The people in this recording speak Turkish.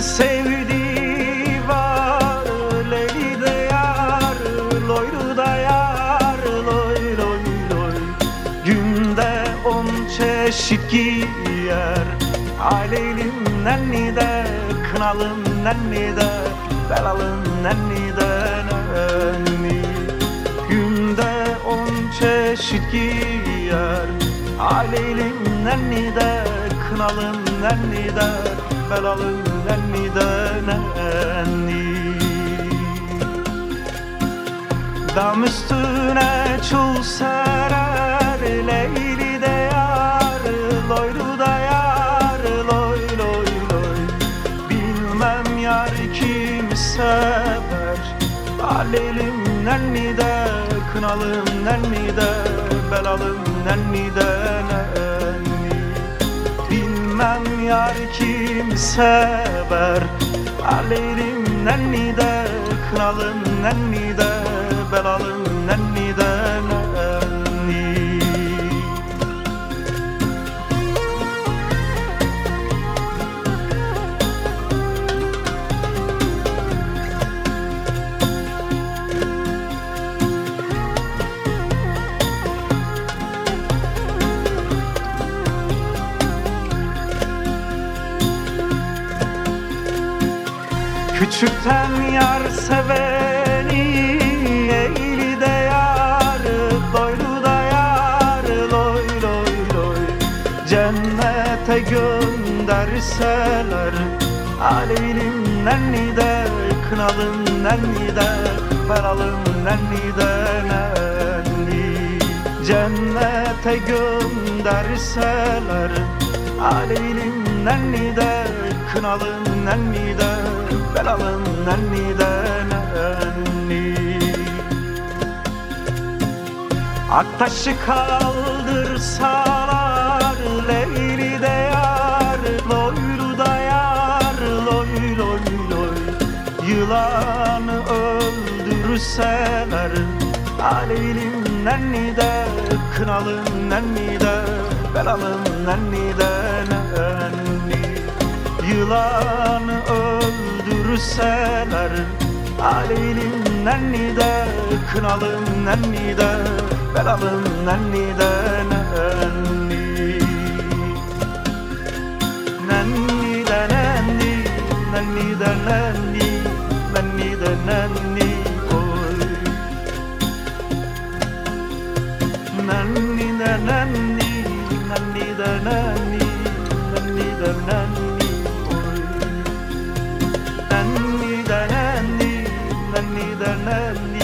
bir var Leyli yar, loylu Loy loy loy. Günde on çeşit giyer Aleylim nenni de, kınalım nenni de Belalım nenni de nenni Günde on çeşit giyer Aleylim nenni de, kınalım nenni de Belalım nenni de nenni Dam üstüne çul serer Leyli de yar Loylu da yar Loy loy loy. Bilmem yar kim sever Alelim nenni de Kınalım nenni de Belalım nenni de nenni Bilmem yar kim sever Alelim nenni de Kınalım nenni de Belalım Küçükten yar seveni Eğli de yar Doylu da yar Loy loy loy. Cennete gönderseler Aleylim nenni de Kınalım nenni de Belalım nenni de nenni. Cennete gönderseler Aleylim nenni de Kınalım nenni de Belalım nenni de nenni Aktaşı kaldırsalar Leyli de yar Loylu da yar Loy loy loy. Yılanı öldürseler Aleylim nenni de Kınalım nenni de Belalım nenni de nenni Yılanı öldürseler Aleylim nenni de Kınalım nenni de Belalım nenni de nenni Nenni de nenni Nenni de nenni Nenni de nenni oy Nenni de Nenni Nenni de nenni Nenni